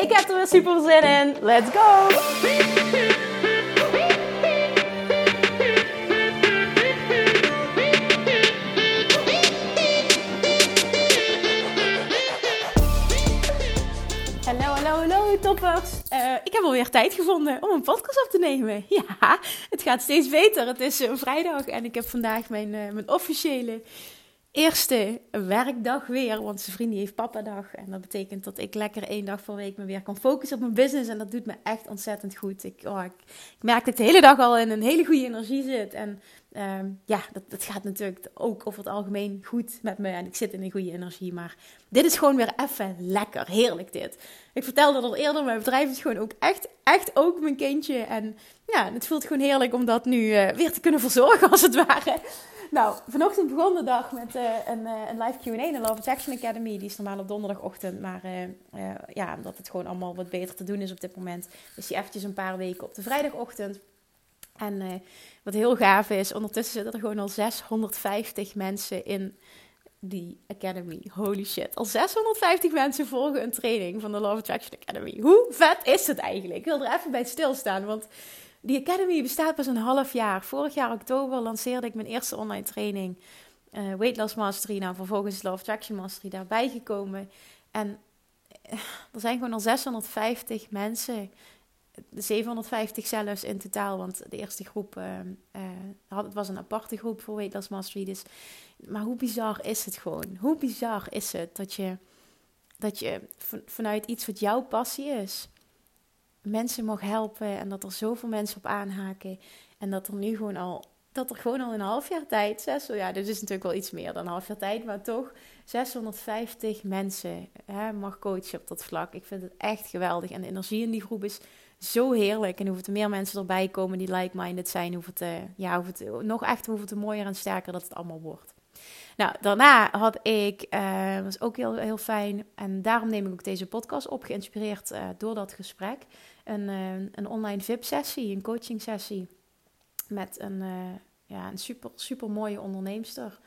Ik heb er weer super zin in. Let's go! Hallo, hallo, hallo toppers. Uh, ik heb alweer tijd gevonden om een podcast op te nemen. Ja, het gaat steeds beter. Het is een vrijdag en ik heb vandaag mijn, uh, mijn officiële eerste werkdag weer. Want zijn vriendin heeft papadag. En dat betekent dat ik lekker één dag per week me weer kan focussen op mijn business. En dat doet me echt ontzettend goed. Ik, oh, ik, merk dat ik de hele dag al in een hele goede energie zit. En um, ja, dat, dat gaat natuurlijk ook over het algemeen goed met me. En ik zit in een goede energie. Maar dit is gewoon weer even lekker. Heerlijk dit. Ik vertelde al eerder, mijn bedrijf is gewoon ook echt, echt ook mijn kindje. En ja, het voelt gewoon heerlijk om dat nu uh, weer te kunnen verzorgen als het ware. Nou, vanochtend begon de dag met uh, een, uh, een live Q&A, de Love Attraction Academy. Die is normaal op donderdagochtend, maar uh, ja, omdat het gewoon allemaal wat beter te doen is op dit moment, is die eventjes een paar weken op de vrijdagochtend. En wat heel gaaf is, ondertussen zitten er gewoon al 650 mensen in die Academy. Holy shit, al 650 mensen volgen een training van de Love Attraction Academy. Hoe vet is het eigenlijk? Ik wil er even bij stilstaan, want die Academy bestaat pas een half jaar. Vorig jaar oktober lanceerde ik mijn eerste online training. Uh, Weight Loss Mastery. Nou, vervolgens Love Attraction Mastery daarbij gekomen. En uh, er zijn gewoon al 650 mensen. 750 zelfs in totaal. Want de eerste groep, uh, het was een aparte groep voor Weight Loss Mastery. Dus, maar hoe bizar is het gewoon? Hoe bizar is het dat je, dat je vanuit iets wat jouw passie is mensen mag helpen en dat er zoveel mensen op aanhaken. En dat er nu gewoon al, dat er gewoon al een half jaar tijd, zes, ja, dit is natuurlijk wel iets meer dan een half jaar tijd, maar toch 650 mensen hè, mag coachen op dat vlak. Ik vind het echt geweldig. En de energie in die groep is zo heerlijk. En hoeveel er meer mensen erbij komen die like-minded zijn, hoeveel het, ja, hoeveel het, nog echt hoeveel te mooier en sterker dat het allemaal wordt. Nou, daarna had ik, uh, was ook heel, heel fijn. En daarom neem ik ook deze podcast op, geïnspireerd uh, door dat gesprek. Een, uh, een online VIP-sessie, een coaching-sessie. Met een, ja, een super, super mooie onderneemster.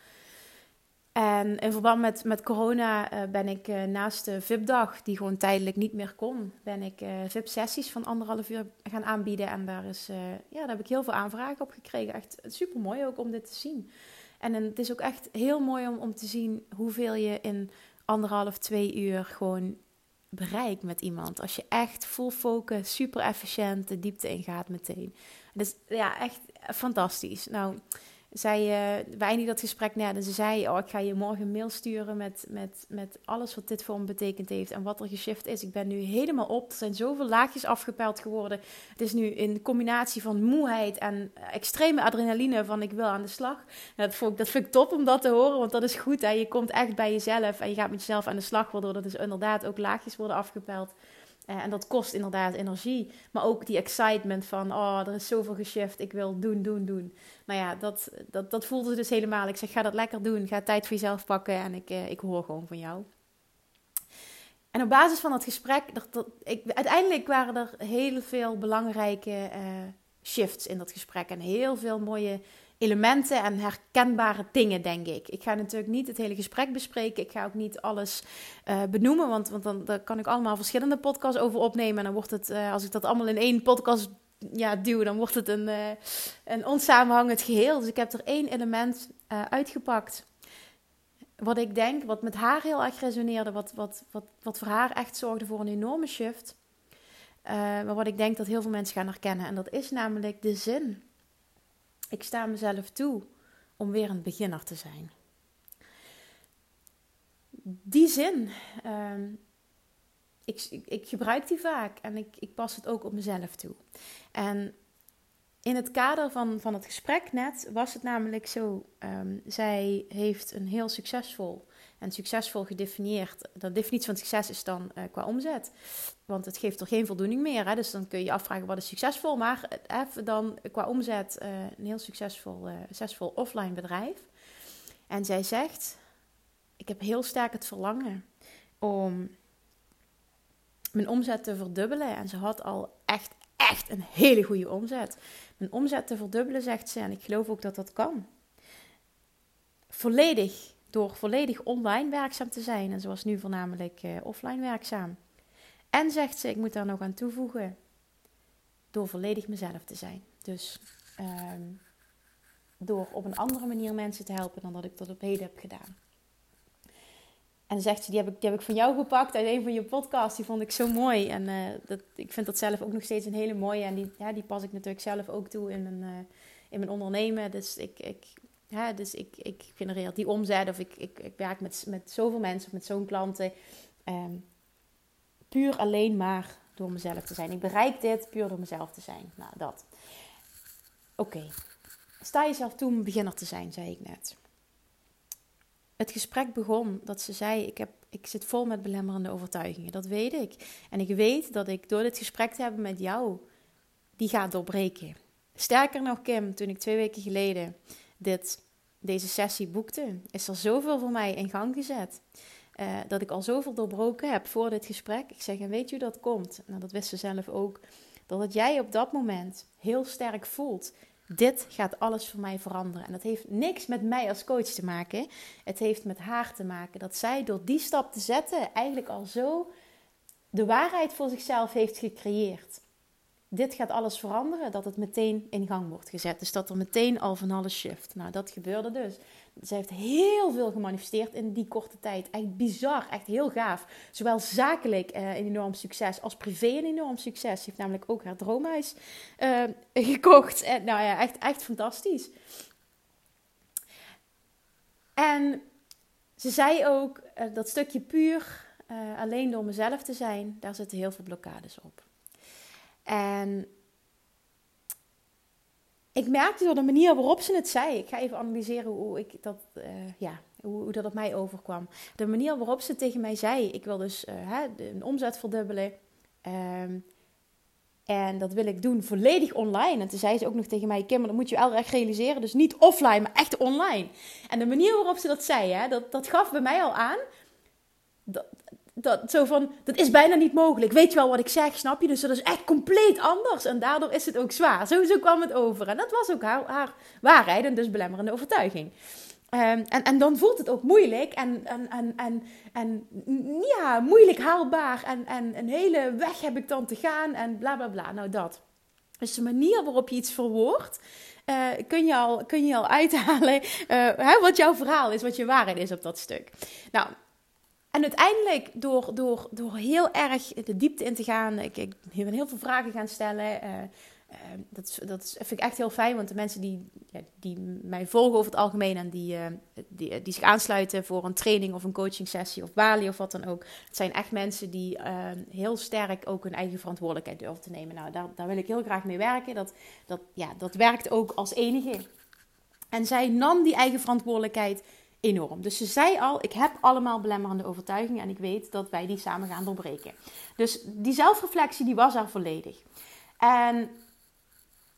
En in verband met, met corona ben ik naast de VIP-dag, die gewoon tijdelijk niet meer kon, ben ik VIP-sessies van anderhalf uur gaan aanbieden. En daar, is, ja, daar heb ik heel veel aanvragen op gekregen. Echt super mooi ook om dit te zien. En het is ook echt heel mooi om, om te zien hoeveel je in anderhalf, twee uur gewoon bereikt met iemand. Als je echt full focus, super efficiënt de diepte ingaat meteen. Dus ja, echt fantastisch. Nou, zij, uh, we eindigden dat gesprek net en ze zei, oh, ik ga je morgen een mail sturen met, met, met alles wat dit voor me betekend heeft en wat er geshift is. Ik ben nu helemaal op. Er zijn zoveel laagjes afgepeld geworden. Het is nu in combinatie van moeheid en extreme adrenaline van ik wil aan de slag. Dat, ik, dat vind ik top om dat te horen, want dat is goed. Hè? Je komt echt bij jezelf en je gaat met jezelf aan de slag, waardoor er dus inderdaad ook laagjes worden afgepeld. Uh, en dat kost inderdaad energie. Maar ook die excitement van, oh, er is zoveel geshift. Ik wil doen, doen, doen. Nou ja, dat, dat, dat voelde dus helemaal. Ik zeg, ga dat lekker doen. Ga tijd voor jezelf pakken. En ik, uh, ik hoor gewoon van jou. En op basis van dat gesprek, dat, dat, ik, uiteindelijk waren er heel veel belangrijke uh, shifts in dat gesprek. En heel veel mooie elementen en herkenbare dingen, denk ik. Ik ga natuurlijk niet het hele gesprek bespreken. Ik ga ook niet alles uh, benoemen, want, want dan, kan ik allemaal verschillende podcasts over opnemen. En dan wordt het, uh, als ik dat allemaal in één podcast ja, duw, dan wordt het een, uh, een onsamenhangend geheel. Dus ik heb er één element uitgepakt. Wat ik denk, wat met haar heel erg resoneerde, wat, wat, wat, wat voor haar echt zorgde voor een enorme shift. maar wat ik denk dat heel veel mensen gaan herkennen. En dat is namelijk de zin ik sta mezelf toe om weer een beginner te zijn. Die zin, uh, ik, ik, ik, gebruik die vaak en ik, ik pas het ook op mezelf toe. En in het kader van, van het gesprek net was het namelijk zo: um, zij heeft een heel succesvol En succesvol gedefinieerd, de definitie van succes is dan uh, qua omzet. Want het geeft er geen voldoening meer. Hè? Dus dan kun je je afvragen wat is succesvol. Maar even dan qua omzet uh, een heel succesvol, uh, succesvol offline bedrijf. En zij zegt, ik heb heel sterk het verlangen om mijn omzet te verdubbelen. En ze had al echt, echt een hele goede omzet. Mijn omzet te verdubbelen, zegt ze. En ik geloof ook dat dat kan. Volledig, door volledig online werkzaam te zijn. En was nu voornamelijk uh, offline werkzaam. En zegt ze, ik moet daar nog aan toevoegen, door volledig mezelf te zijn. Dus um, door op een andere manier mensen te helpen dan dat ik tot op heden heb gedaan. En zegt ze, die heb, ik, die heb ik van jou gepakt uit een van je podcasts. Die vond ik zo mooi. En uh, dat, ik vind dat zelf ook nog steeds een hele mooie. En die, ja, die pas ik natuurlijk zelf ook toe in mijn, uh, in mijn ondernemen. Dus ik, ik, ja, dus ik, ik genereer die omzet. Of ik, ik, ik werk met, met zoveel mensen of met zo'n klanten. Um, puur alleen maar door mezelf te zijn. Ik bereik dit puur door mezelf te zijn. Nou, dat. Oké. Sta jezelf toe om beginner te zijn, zei ik net. Het gesprek begon dat ze zei: ik, heb, ik zit vol met belemmerende overtuigingen. Dat weet ik. En ik weet dat ik door dit gesprek te hebben met jou, die gaat doorbreken. Sterker nog, Kim, toen ik twee weken geleden dit, deze sessie boekte, is er zoveel voor mij in gang gezet. Uh, dat ik al zoveel doorbroken heb voor dit gesprek. Ik zeg, en weet je dat komt? Nou, dat wist ze zelf ook. Dat jij op dat moment heel sterk voelt. Dit gaat alles voor mij veranderen. En dat heeft niks met mij als coach te maken. Het heeft met haar te maken. Dat zij door die stap te zetten eigenlijk al zo de waarheid voor zichzelf heeft gecreëerd. Dit gaat alles veranderen, dat het meteen in gang wordt gezet. Dus dat er meteen al van alles shift. Nou, dat gebeurde dus. Ze heeft heel veel gemanifesteerd in die korte tijd. Echt bizar, echt heel gaaf. Zowel zakelijk uh, een enorm succes als privé een enorm succes. Ze heeft namelijk ook haar droomhuis uh, gekocht. En nou ja, echt, echt fantastisch. En ze zei ook uh, dat stukje puur alleen door mezelf te zijn, daar zitten heel veel blokkades op. En ik merkte door de manier waarop ze het zei. Ik ga even analyseren hoe ik dat, uh, ja, hoe, dat op mij overkwam. De manier waarop ze tegen mij zei: ik wil dus uh, hè, een omzet verdubbelen. Um, en dat wil ik doen volledig online. En toen zei ze ook nog tegen mij: Kim, maar dat moet je wel echt realiseren. Dus niet offline, maar echt online. En de manier waarop ze dat zei, hè, dat, dat gaf bij mij al aan. Dat, dat, zo van, dat is bijna niet mogelijk. Weet je wel wat ik zeg, snap je? Dus dat is echt compleet anders. En daardoor is het ook zwaar. Zo, kwam het over. En dat was ook haar, haar waarheid en dus belemmerende overtuiging. Um, en, en dan voelt het ook moeilijk en, en, en, en, en ja, moeilijk haalbaar. En, en een hele weg heb ik dan te gaan en bla bla bla. Nou, dat. Dus de manier waarop je iets verwoordt, uh, kun, je al, kun je al uithalen hè, wat jouw verhaal is, wat je waarheid is op dat stuk. Nou, en uiteindelijk, door, door, door heel erg de diepte in te gaan, ik, ik ben heel veel vragen gaan stellen. Uh, uh, dat, dat vind ik echt heel fijn, want de mensen die, ja, die mij volgen over het algemeen en die, uh, die, die, zich aansluiten voor een training of een coaching sessie of Bali of wat dan ook, het zijn echt mensen die heel sterk ook hun eigen verantwoordelijkheid durven te nemen. Nou, daar, daar wil ik heel graag mee werken. Dat, dat, ja, dat werkt ook als enige. En zij nam die eigen verantwoordelijkheid enorm. Dus ze zei al, ik heb allemaal belemmerende overtuigingen en ik weet dat wij die samen gaan doorbreken. Dus die zelfreflectie die was er volledig. En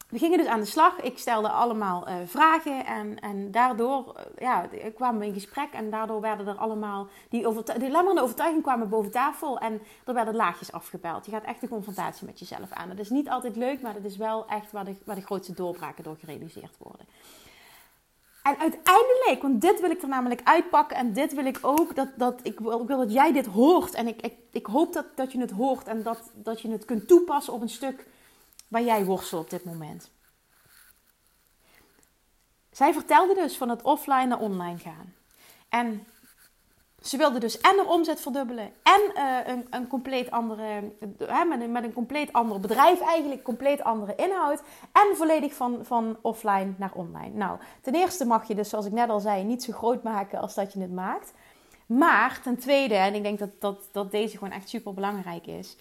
we gingen dus aan de slag. Ik stelde allemaal uh, vragen en, en daardoor uh, ja, kwamen we in gesprek en daardoor werden er allemaal, die, overtu die belemmerende overtuigingen kwamen boven tafel en er werden laagjes afgebeld. Je gaat echt de confrontatie met jezelf aan. Dat is niet altijd leuk, maar dat is wel echt waar de, waar de grootste doorbraken door gerealiseerd worden. En uiteindelijk, want dit wil ik er namelijk uitpakken en dit wil ik ook, dat, dat ik, wil, wil dat jij dit hoort. En ik, ik, ik hoop dat, dat je het hoort en dat, dat je het kunt toepassen op een stuk waar jij worstelt op dit moment. Zij vertelde dus van het offline naar online gaan. En ze wilde dus en de omzet verdubbelen en uh, een, een, compleet andere, met, een, met een compleet ander bedrijf eigenlijk, compleet andere inhoud. En volledig van, van offline naar online. Nou, ten eerste mag je dus, zoals ik net al zei, niet zo groot maken als dat je het maakt. Maar ten tweede, en ik denk dat, dat, dat deze gewoon echt super belangrijk is.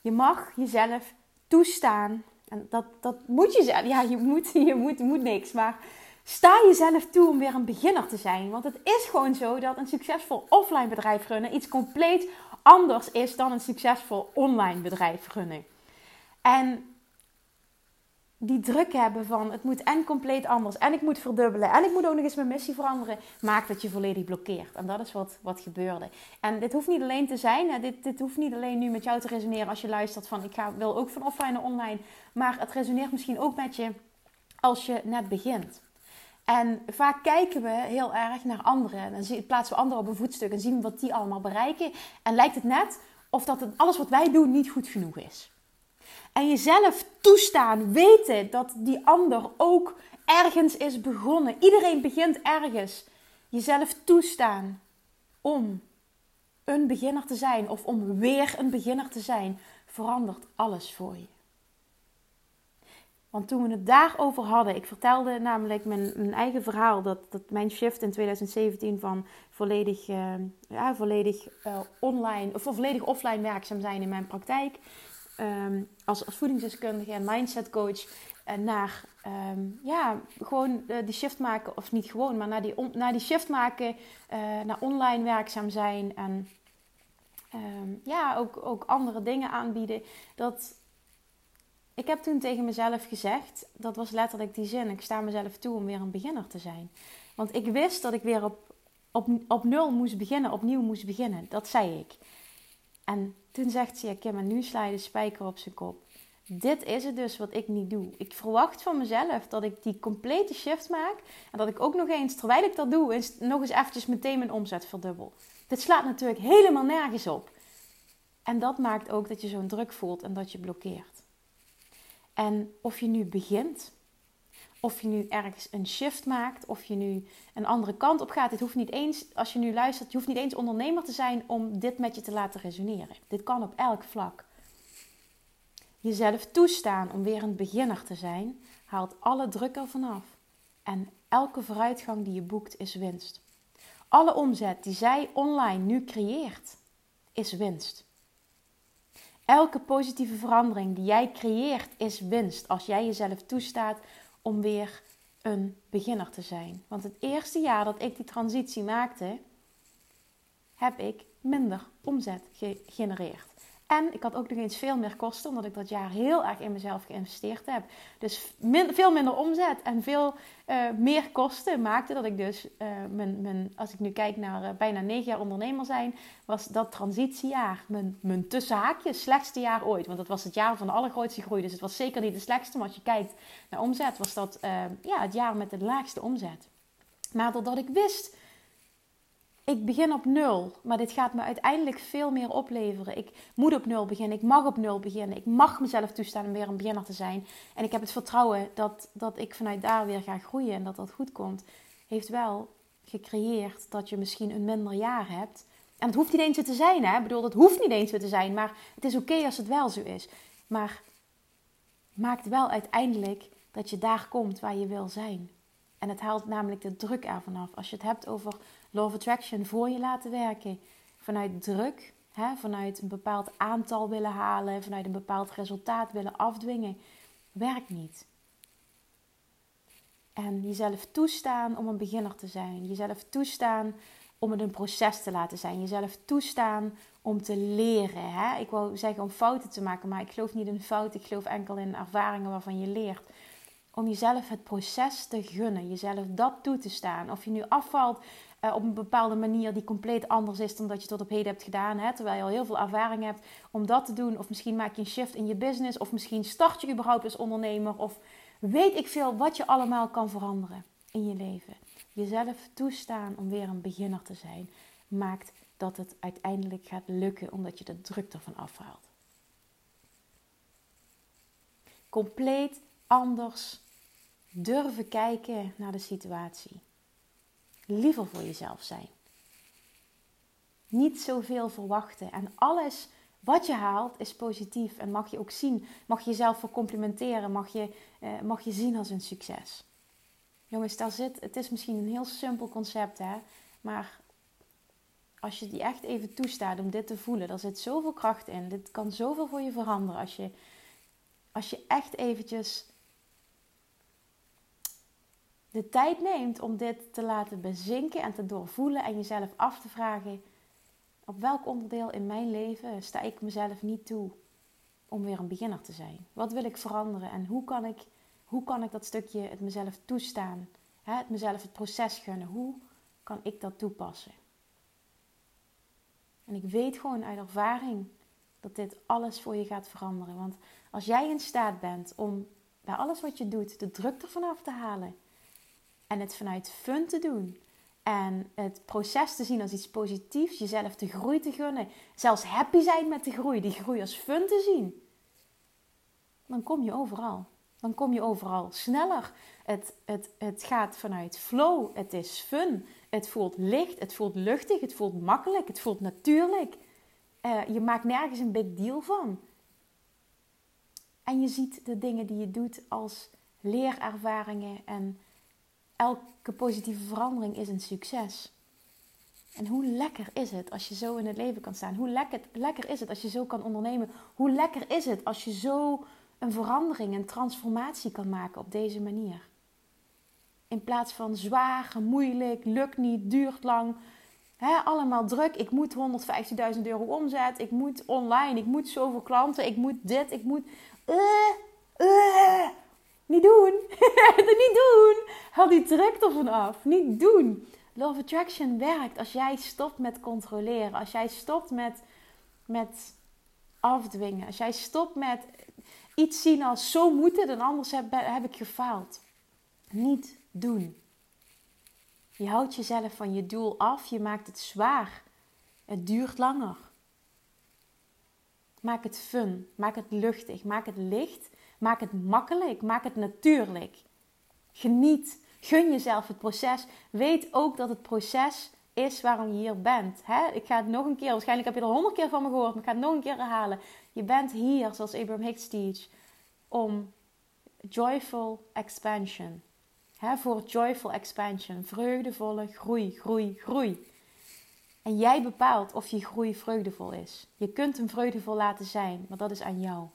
Je mag jezelf toestaan. En dat, dat moet je zelf. Ja, je moet, je moet, moet niks. Maar sta jezelf toe om weer een beginner te zijn. Want het is gewoon zo dat een succesvol offline bedrijf runnen iets compleet anders is dan een succesvol online bedrijf runnen. En die druk hebben van het moet en compleet anders en ik moet verdubbelen en ik moet ook nog eens mijn missie veranderen, maakt dat je volledig blokkeert. En dat is wat, wat gebeurde. En dit hoeft niet alleen te zijn, dit, dit hoeft niet alleen nu met jou te resoneren als je luistert van ik ga, wil ook van offline naar online, maar het resoneert misschien ook met je als je net begint. En vaak kijken we heel erg naar anderen. Dan plaatsen we anderen op een voetstuk en zien wat die allemaal bereiken. En lijkt het net of dat alles wat wij doen niet goed genoeg is. En jezelf toestaan, weten dat die ander ook ergens is begonnen. Iedereen begint ergens. Jezelf toestaan om een beginner te zijn of om weer een beginner te zijn, verandert alles voor je. Want toen we het daarover hadden, ik vertelde namelijk mijn, eigen verhaal, dat, dat mijn shift in 2017 van volledig, uh, ja, volledig uh, online of volledig offline werkzaam zijn in mijn praktijk, um, als, als voedingsdeskundige en mindset coach, uh, naar um, ja, gewoon die shift maken, of niet gewoon, maar naar die, naar die shift maken, naar online werkzaam zijn en um, ja, ook, ook andere dingen aanbieden. Dat ik heb toen tegen mezelf gezegd, dat was letterlijk die zin, ik sta mezelf toe om weer een beginner te zijn. Want ik wist dat ik weer op, op, op nul moest beginnen, opnieuw moest beginnen. Dat zei ik. En toen zegt ze, ja Kim, en nu sla je de spijker op zijn kop. Dit is het dus wat ik niet doe. Ik verwacht van mezelf dat ik die complete shift maak. En dat ik ook nog eens, terwijl ik dat doe, nog eens eventjes meteen mijn omzet verdubbel. Dit slaat natuurlijk helemaal nergens op. En dat maakt ook dat je zo'n druk voelt en dat je blokkeert. En of je nu begint, of je nu ergens een shift maakt, of je nu een andere kant op gaat. Het hoeft niet eens, als je nu luistert, je hoeft niet eens ondernemer te zijn om dit met je te laten resoneren. Dit kan op elk vlak. Jezelf toestaan om weer een beginner te zijn, haalt alle druk ervan af. En elke vooruitgang die je boekt is winst. Alle omzet die zij online nu creëert, is winst. Elke positieve verandering die jij creëert is winst als jij jezelf toestaat om weer een beginner te zijn. Want het eerste jaar dat ik die transitie maakte, heb ik minder omzet gegenereerd. En ik had ook nog eens veel meer kosten, omdat ik dat jaar heel erg in mezelf geïnvesteerd heb. Dus veel minder omzet en veel uh, meer kosten maakte dat ik dus, uh, mijn, mijn, als ik nu kijk naar uh, bijna negen jaar ondernemer zijn, was dat transitiejaar mijn, mijn tussenhaakje slechtste jaar ooit. Want dat was het jaar van de allergrootste groei. Dus het was zeker niet de slechtste, maar als je kijkt naar omzet, was dat ja, het jaar met de laagste omzet. Maar doordat ik wist ik begin op nul, maar dit gaat me uiteindelijk veel meer opleveren. Ik moet op nul beginnen, ik mag op nul beginnen. Ik mag mezelf toestaan om weer een beginner te zijn. En ik heb het vertrouwen dat, dat ik vanuit daar weer ga groeien en dat dat goed komt. Heeft wel gecreëerd dat je misschien een minder jaar hebt. En het hoeft niet eens te zijn, hè? Ik bedoel, dat hoeft niet eens te zijn, maar het is oké als het wel zo is. Maar maakt wel uiteindelijk dat je daar komt waar je wil zijn. En het haalt namelijk de druk ervan af. Als je het hebt over Of Attraction voor je laten werken. Vanuit druk, hè, vanuit een bepaald aantal willen halen, vanuit een bepaald resultaat willen afdwingen, werkt niet. En jezelf toestaan om een beginner te zijn. Jezelf toestaan om het een proces te laten zijn. Jezelf toestaan om te leren. Hè? Ik wou zeggen om fouten te maken, maar ik geloof niet in fouten. Ik geloof enkel in ervaringen waarvan je leert. Om jezelf het proces te gunnen, jezelf dat toe te staan. Of je nu afvalt uh, op een bepaalde manier die compleet anders is dan dat je tot op heden hebt gedaan. Hè? Terwijl je al heel veel ervaring hebt om dat te doen. Of misschien maak je een shift in je business. Of misschien start je überhaupt als ondernemer. Of weet ik veel wat je allemaal kan veranderen in je leven. Jezelf toestaan om weer een beginner te zijn, maakt dat het uiteindelijk gaat lukken omdat je de druk ervan afhaalt. Compleet anders durven kijken naar de situatie liever voor jezelf zijn. Niet zoveel verwachten. En alles wat je haalt is positief. En mag je ook zien. Mag je jezelf voor complimenteren. Mag je, eh, mag je zien als een succes. Jongens, daar zit, het is misschien een heel simpel concept, hè. Maar als je die echt even toestaat om dit te voelen, daar zit zoveel kracht in. Dit kan zoveel voor je veranderen als je, als je echt eventjes de tijd neemt om dit te laten bezinken en te doorvoelen en jezelf af te vragen: op welk onderdeel in mijn leven sta ik mezelf niet toe om weer een beginner te zijn? Wat wil ik veranderen en hoe kan ik, hoe kan ik dat stukje het mezelf toestaan, het mezelf het proces gunnen? Hoe kan ik dat toepassen? En ik weet gewoon uit ervaring dat dit alles voor je gaat veranderen. Want als jij in staat bent om bij alles wat je doet de druk ervan af te halen en het vanuit fun te doen en het proces te zien als iets positiefs, jezelf de groei te gunnen, zelfs happy zijn met de groei, die groei als fun te zien, dan kom je overal. Dan kom je overal sneller. Het, het, het gaat vanuit flow. Het is fun. Het voelt licht. Het voelt luchtig. Het voelt makkelijk. Het voelt natuurlijk. Uh, je maakt nergens een big deal van. En je ziet de dingen die je doet als leerervaringen. En elke positieve verandering is een succes. En hoe lekker is het als je zo in het leven kan staan? Hoe lekker, is het als je zo kan ondernemen? Hoe lekker is het als je zo een verandering, een transformatie kan maken op deze manier? In plaats van zwaar, moeilijk, lukt niet, duurt lang. Allemaal druk. Ik moet 150.000 euro omzet. Ik moet online. Ik moet zoveel klanten. Ik moet dit. Ik moet. Uh, uh, niet doen. niet doen. Haal die druk ervan af. Niet doen. Love Attraction werkt als jij stopt met controleren. Als jij stopt met, met afdwingen. Als jij stopt met iets zien als zo moet het en anders heb, heb ik gefaald. Niet doen. Je houdt jezelf van je doel af, je maakt het zwaar. Het duurt langer. Maak het fun, maak het luchtig, maak het licht, maak het makkelijk, maak het natuurlijk. Geniet, gun jezelf het proces. Weet ook dat het proces is waarom je hier bent. Ik ga het nog een keer, waarschijnlijk heb je er honderd keer van me gehoord, maar ik ga het nog een keer herhalen. Je bent hier, zoals Abraham Hicks teach, om joyful expansion voor joyful expansion, vreugdevolle groei, groei, groei. En jij bepaalt of je groei vreugdevol is. Je kunt hem vreugdevol laten zijn, maar dat is aan jou.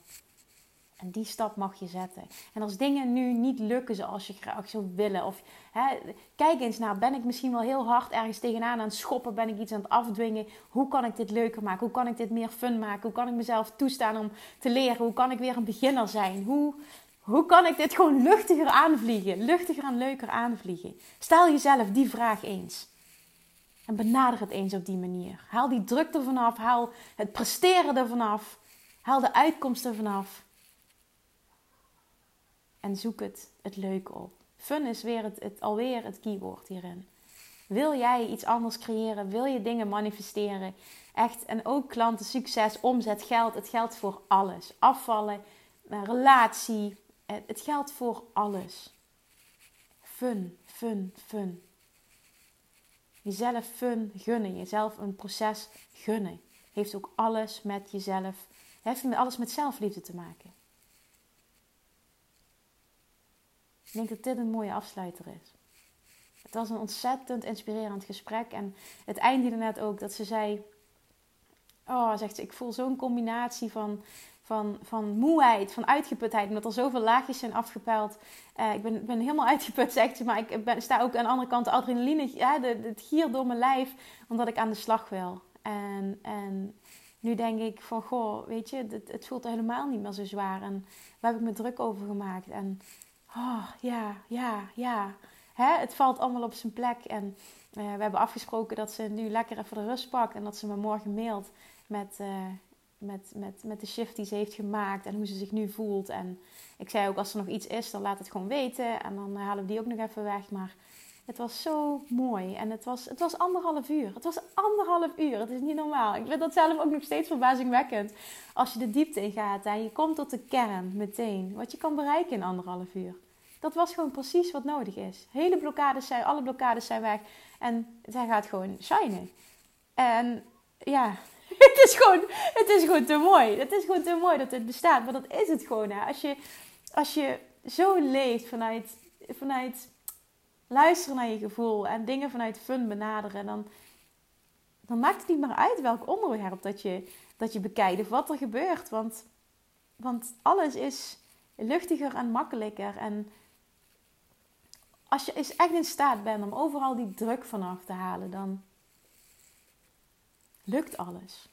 En die stap mag je zetten. En als dingen nu niet lukken zoals je graag zou willen, of hè, kijk eens naar, ben ik misschien wel heel hard ergens tegenaan aan het schoppen, ben ik iets aan het afdwingen, hoe kan ik dit leuker maken, hoe kan ik dit meer fun maken, hoe kan ik mezelf toestaan om te leren, hoe kan ik weer een beginner zijn, hoe hoe kan ik dit gewoon luchtiger aanvliegen? Luchtiger en leuker aanvliegen. Stel jezelf die vraag eens. En benader het eens op die manier. Haal die druk ervan af. Haal het presteren ervan af. Haal de uitkomst ervan af. En zoek het, het leuke op. Fun is weer het, het, alweer het keyword hierin. Wil jij iets anders creëren? Wil je dingen manifesteren? Echt, en ook klanten, succes, omzet, geld. Het geldt voor alles. Afvallen, relatie, het geldt voor alles. Fun, fun, fun. Jezelf fun gunnen, jezelf een proces gunnen. Heeft ook alles met jezelf, heeft alles met zelfliefde te maken. Ik denk dat dit een mooie afsluiter is. Het was een ontzettend inspirerend gesprek. En het eindigde net ook dat ze zei: Oh, zegt ze, ik voel zo'n combinatie van van, van moeheid, van uitgeputheid. Omdat er zoveel laagjes zijn afgepeld. Uh, ik ben, ben helemaal uitgeput, zegt ze. Maar ik ben, sta ook aan de andere kant de adrenaline, ja, het gier door mijn lijf. Omdat ik aan de slag wil. En, en nu denk ik van, goh, weet je, het, het voelt helemaal niet meer zo zwaar. En waar heb ik me druk over gemaakt? En oh, ja, ja, ja. Hè, het valt allemaal op zijn plek. En uh, we hebben afgesproken dat ze nu lekker even de rust pakt. En dat ze me morgen mailt met... Uh, met, met, met de shift die ze heeft gemaakt en hoe ze zich nu voelt. En ik zei ook, als er nog iets is, dan laat het gewoon weten. En dan halen we die ook nog even weg. Maar het was zo mooi. En het was, het was anderhalf uur. Het was anderhalf uur. Het is niet normaal. Ik vind dat zelf ook nog steeds verbazingwekkend. Als je de diepte in gaat en je komt tot de kern meteen. Wat je kan bereiken in anderhalf uur. Dat was gewoon precies wat nodig is. Hele blokkades zijn, alle blokkades zijn weg. En zij gaat gewoon shinen. En ja, het, is gewoon, het is gewoon te mooi. Het is gewoon te mooi dat het bestaat. Maar dat is het gewoon. Hè. Als, je, als je zo leeft vanuit, vanuit luisteren naar je gevoel en dingen vanuit fun benaderen, dan, dan maakt het niet meer uit welk onderwerp dat je, dat je bekijkt of wat er gebeurt. Want, want alles is luchtiger en makkelijker. En als je eens echt in staat bent om overal die druk vanaf te halen, dan lukt alles.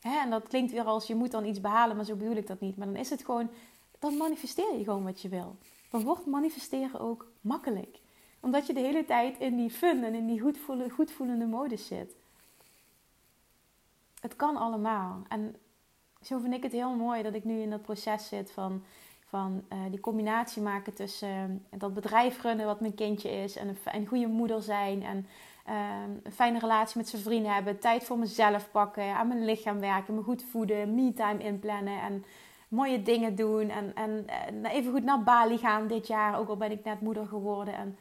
Hè? En dat klinkt weer als je moet dan iets behalen, maar zo bedoel ik dat niet. Maar dan is het gewoon, dan manifesteer je gewoon wat je wil. Dan wordt manifesteren ook makkelijk. Omdat je de hele tijd in die fun en in die goedvoelende modus zit. Het kan allemaal. En zo vind ik het heel mooi dat ik nu in dat proces zit van, van uh, die combinatie maken tussen uh, dat bedrijf runnen wat mijn kindje is en een, een goede moeder zijn en uh, een fijne relatie met zijn vrienden hebben, tijd voor mezelf pakken, aan mijn lichaam werken, me goed voeden, me-time inplannen en mooie dingen doen en, en even goed naar Bali gaan dit jaar, ook al ben ik net moeder geworden en,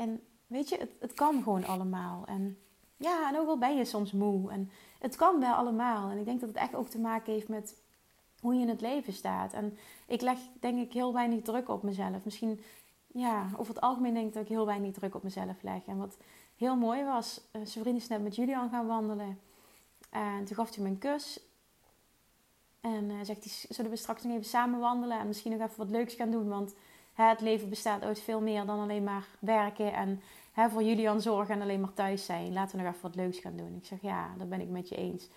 en weet je, het, het kan gewoon allemaal en ja, en ook al ben je soms moe en het kan wel allemaal. En ik denk dat het echt ook te maken heeft met hoe je in het leven staat. En ik leg denk ik heel weinig druk op mezelf. Misschien, ja, over het algemeen denk ik dat ik heel weinig druk op mezelf leg. En wat heel mooi was, uh, zijn vriend is net met Julian gaan wandelen. En toen gaf hij me een kus. En uh, zegt hij, zullen we straks nog even samen wandelen en misschien nog even wat leuks gaan doen. Want het leven bestaat uit veel meer dan alleen maar werken en hè, voor Julian zorgen en alleen maar thuis zijn. Laten we nog even wat leuks gaan doen. Ik zeg ja, dat ben ik met je eens.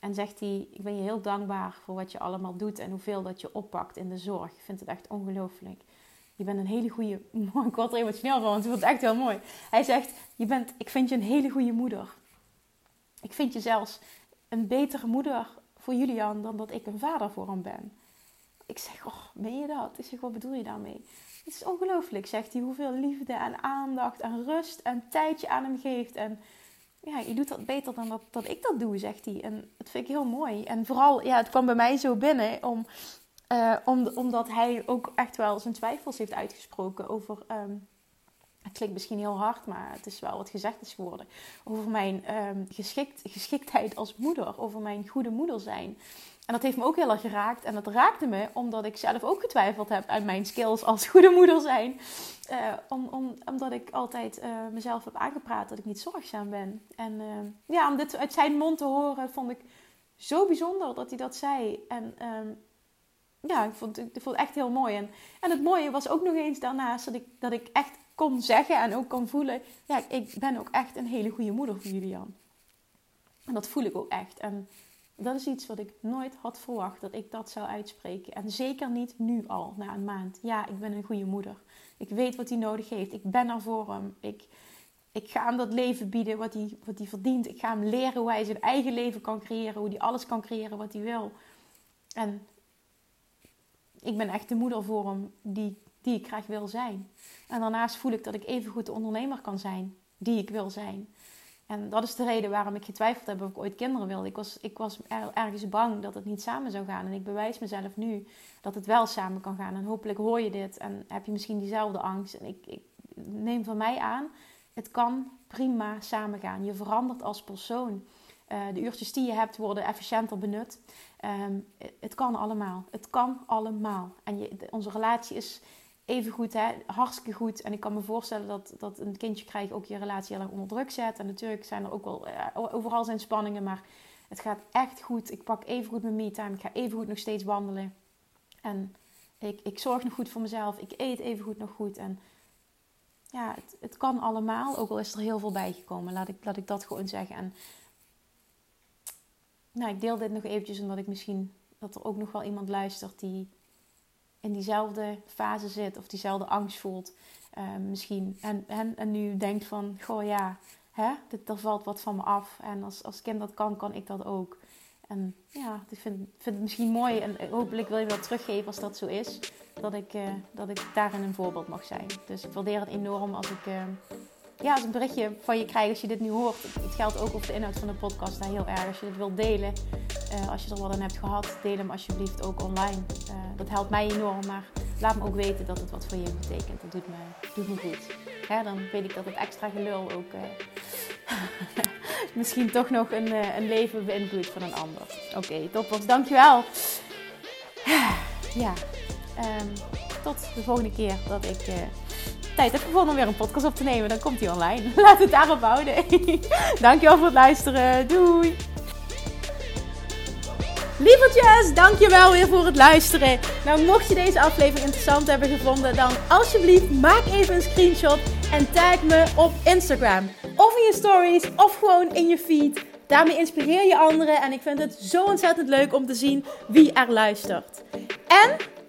En zegt hij, ik ben je heel dankbaar voor wat je allemaal doet en hoeveel dat je oppakt in de zorg. Ik vind het echt ongelooflijk. Je bent een hele goede... Ik word er emotioneel van, want het echt heel mooi. Hij zegt, je bent, ik vind je een hele goede moeder. Ik vind je zelfs een betere moeder voor Julian dan dat ik een vader voor hem ben. Ik zeg, oh, meen je dat? Ik zeg, wat bedoel je daarmee? Het is ongelooflijk, zegt hij, hoeveel liefde en aandacht en rust en tijd je aan hem geeft. En ja, je doet dat beter dan dat, dat ik dat doe, zegt hij. En dat vind ik heel mooi. En vooral, ja, het kwam bij mij zo binnen om, uh, om, omdat hij ook echt wel zijn twijfels heeft uitgesproken over. Um, het klinkt misschien heel hard, maar het is wel wat gezegd is geworden. Over mijn um, geschikt, geschiktheid als moeder, over mijn goede moeder zijn. En dat heeft me ook heel erg geraakt. En dat raakte me omdat ik zelf ook getwijfeld heb aan mijn skills als goede moeder zijn. Uh, om, om, omdat ik altijd uh, mezelf heb aangepraat dat ik niet zorgzaam ben. En uh, ja, om dit uit zijn mond te horen vond ik zo bijzonder dat hij dat zei. En um, ja, ik vond, ik vond het echt heel mooi. En, en het mooie was ook nog eens daarnaast dat ik, dat ik echt kon zeggen en ook kon voelen... Ja, ik ben ook echt een hele goede moeder voor Julian. En dat voel ik ook echt. En dat is iets wat ik nooit had verwacht dat ik dat zou uitspreken. En zeker niet nu al, na een maand. Ja, ik ben een goede moeder. Ik weet wat hij nodig heeft. Ik ben er voor hem. Ik, ik ga hem dat leven bieden wat hij, wat hij verdient. Ik ga hem leren hoe hij zijn eigen leven kan creëren. Hoe hij alles kan creëren wat hij wil. En ik ben echt de moeder voor hem die, die ik graag wil zijn. En daarnaast voel ik dat ik even goed de ondernemer kan zijn die ik wil zijn. En dat is de reden waarom ik getwijfeld heb of ik ooit kinderen wilde. Ik was, ik was ergens bang dat het niet samen zou gaan. En ik bewijs mezelf nu dat het wel samen kan gaan. En hopelijk hoor je dit en heb je misschien diezelfde angst. En ik, ik neem van mij aan, het kan prima samen gaan. Je verandert als persoon. Uh, de uurtjes die je hebt worden efficiënter benut. Um, het kan allemaal. Het kan allemaal. En je, onze relatie is even goed, hè, hartstikke goed. En ik kan me voorstellen dat, dat een kindje krijgen ook je relatie heel erg onder druk zet. En natuurlijk zijn er ook wel, uh, overal zijn spanningen, maar het gaat echt goed. Ik pak even goed mijn me-time. Ik ga even goed nog steeds wandelen. En ik, ik zorg nog goed voor mezelf. Ik eet even goed nog goed. En ja, het, het kan allemaal. Ook al is er heel veel bijgekomen. Laat ik, laat ik dat gewoon zeggen. En nou, ik deel dit nog eventjes omdat ik misschien dat er ook nog wel iemand luistert die in diezelfde fase zit of diezelfde angst voelt. Uh, misschien. En, en, en nu denkt van, goh ja, hè, dit, er valt wat van me af. En als, als kind dat kan, kan ik dat ook. En ja, ik vind, vind het misschien mooi en hopelijk wil je wel teruggeven als dat zo is. Dat ik, uh, dat ik daarin een voorbeeld mag zijn. Dus ik waardeer het enorm als ik, uh, ja, als een berichtje van je krijg als je dit nu hoort. Het geldt ook over de inhoud van de podcast daar heel erg. Als je dit wilt delen, uh, als je er wat aan hebt gehad, deel hem alsjeblieft ook online. dat helpt mij enorm, maar laat me ook weten dat het wat voor je betekent. Dat doet me, doet me goed. Dan weet ik dat het extra gelul ook misschien toch nog een, een leven beïnvloedt van een ander. Oké, okay, toppers, dankjewel. Ja, um, tot de volgende keer dat ik tijd heb gevonden om weer een podcast op te nemen. Dan komt hij online. Laat het daarop houden. Dankjewel voor het luisteren. Doei! Lievertjes, dankjewel weer voor het luisteren. Nou, mocht je deze aflevering interessant hebben gevonden, dan alsjeblieft maak even een screenshot en tag me op Instagram. Of in je stories, of gewoon in je feed. Daarmee inspireer je anderen en ik vind het zo ontzettend leuk om te zien wie er luistert. En